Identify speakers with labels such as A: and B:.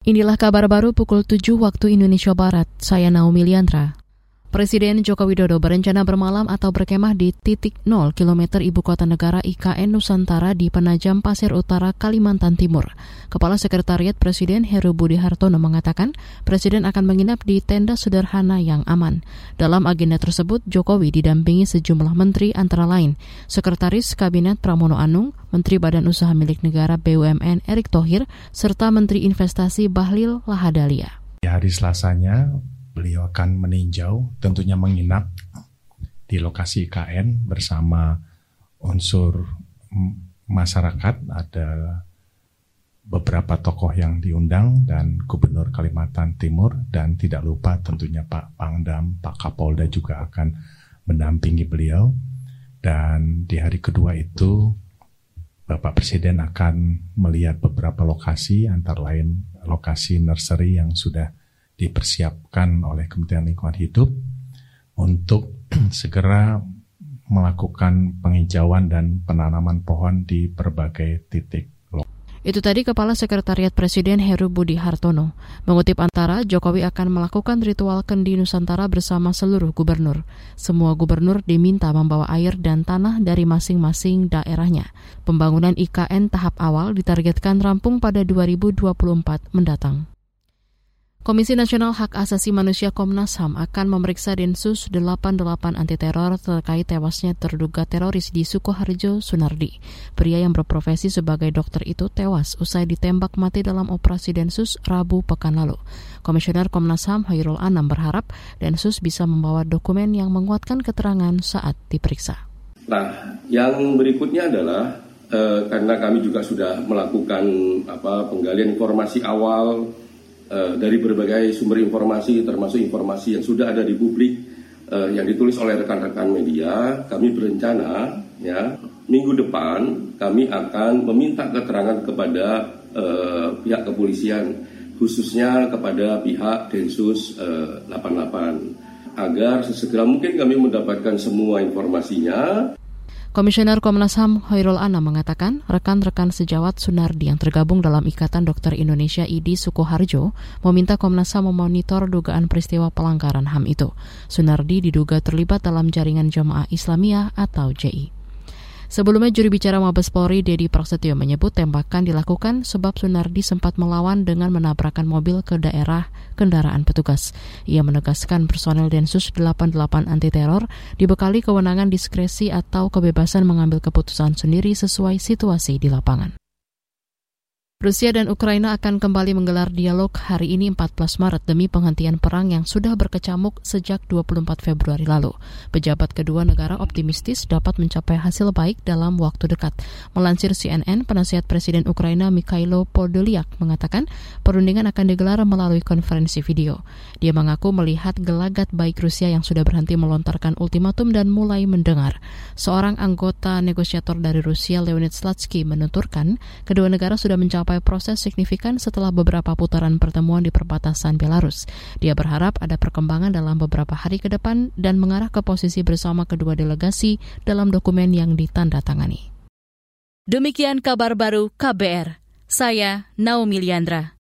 A: Inilah kabar baru pukul 7 waktu Indonesia Barat. Saya Naomi Liandra. Presiden Joko Widodo berencana bermalam atau berkemah di titik 0 km ibu kota negara IKN Nusantara di Penajam Pasir Utara, Kalimantan Timur. Kepala Sekretariat Presiden Heru Budi Hartono mengatakan Presiden akan menginap di tenda sederhana yang aman. Dalam agenda tersebut, Jokowi didampingi sejumlah menteri antara lain Sekretaris Kabinet Pramono Anung, Menteri Badan Usaha Milik Negara BUMN Erick Thohir, serta Menteri Investasi Bahlil Lahadalia.
B: Di hari Selasanya, beliau akan meninjau, tentunya menginap di lokasi IKN bersama unsur masyarakat. Ada beberapa tokoh yang diundang dan Gubernur Kalimantan Timur dan tidak lupa tentunya Pak Pangdam, Pak Kapolda juga akan mendampingi beliau. Dan di hari kedua itu Bapak Presiden akan melihat beberapa lokasi antara lain lokasi nursery yang sudah dipersiapkan oleh Kementerian Lingkungan Hidup untuk segera melakukan penghijauan dan penanaman pohon di berbagai titik
A: itu tadi Kepala Sekretariat Presiden Heru Budi Hartono. Mengutip antara, Jokowi akan melakukan ritual kendi Nusantara bersama seluruh gubernur. Semua gubernur diminta membawa air dan tanah dari masing-masing daerahnya. Pembangunan IKN tahap awal ditargetkan rampung pada 2024 mendatang. Komisi Nasional Hak Asasi Manusia Komnas HAM akan memeriksa Densus 88 anti teror terkait tewasnya terduga teroris di Sukoharjo, Sunardi. Pria yang berprofesi sebagai dokter itu tewas usai ditembak mati dalam operasi Densus Rabu pekan lalu. Komisioner Komnas HAM Hairul Anam berharap Densus bisa membawa dokumen yang menguatkan keterangan saat diperiksa.
C: Nah, yang berikutnya adalah eh, karena kami juga sudah melakukan apa penggalian informasi awal uh, dari berbagai sumber informasi termasuk informasi yang sudah ada di publik uh, yang ditulis oleh rekan-rekan media kami berencana ya minggu depan kami akan meminta keterangan kepada uh, pihak kepolisian khususnya kepada pihak Densus uh, 88 agar sesegera mungkin kami mendapatkan semua informasinya
A: Komisioner Komnas HAM Hoirul Anam mengatakan rekan-rekan sejawat Sunardi yang tergabung dalam Ikatan Dokter Indonesia IDI Sukoharjo meminta Komnas HAM memonitor dugaan peristiwa pelanggaran HAM itu. Sunardi diduga terlibat dalam jaringan jamaah Islamiyah atau JI. Sebelumnya juri bicara Mabes Polri Dedi Prasetyo menyebut tembakan dilakukan sebab Sunardi sempat melawan dengan menabrakkan mobil ke daerah kendaraan petugas. Ia menegaskan personel Densus 88 anti teror dibekali kewenangan diskresi atau kebebasan mengambil keputusan sendiri sesuai situasi di lapangan. Rusia dan Ukraina akan kembali menggelar dialog hari ini 14 Maret demi penghentian perang yang sudah berkecamuk sejak 24 Februari lalu. Pejabat kedua negara optimistis dapat mencapai hasil baik dalam waktu dekat. Melansir CNN, penasihat Presiden Ukraina Mikhailo Podolyak mengatakan perundingan akan digelar melalui konferensi video. Dia mengaku melihat gelagat baik Rusia yang sudah berhenti melontarkan ultimatum dan mulai mendengar. Seorang anggota negosiator dari Rusia, Leonid Slatsky, menuturkan kedua negara sudah mencapai mencapai proses signifikan setelah beberapa putaran pertemuan di perbatasan Belarus. Dia berharap ada perkembangan dalam beberapa hari ke depan dan mengarah ke posisi bersama kedua delegasi dalam dokumen yang ditandatangani.
D: Demikian kabar baru KBR. Saya Naomi Liandra.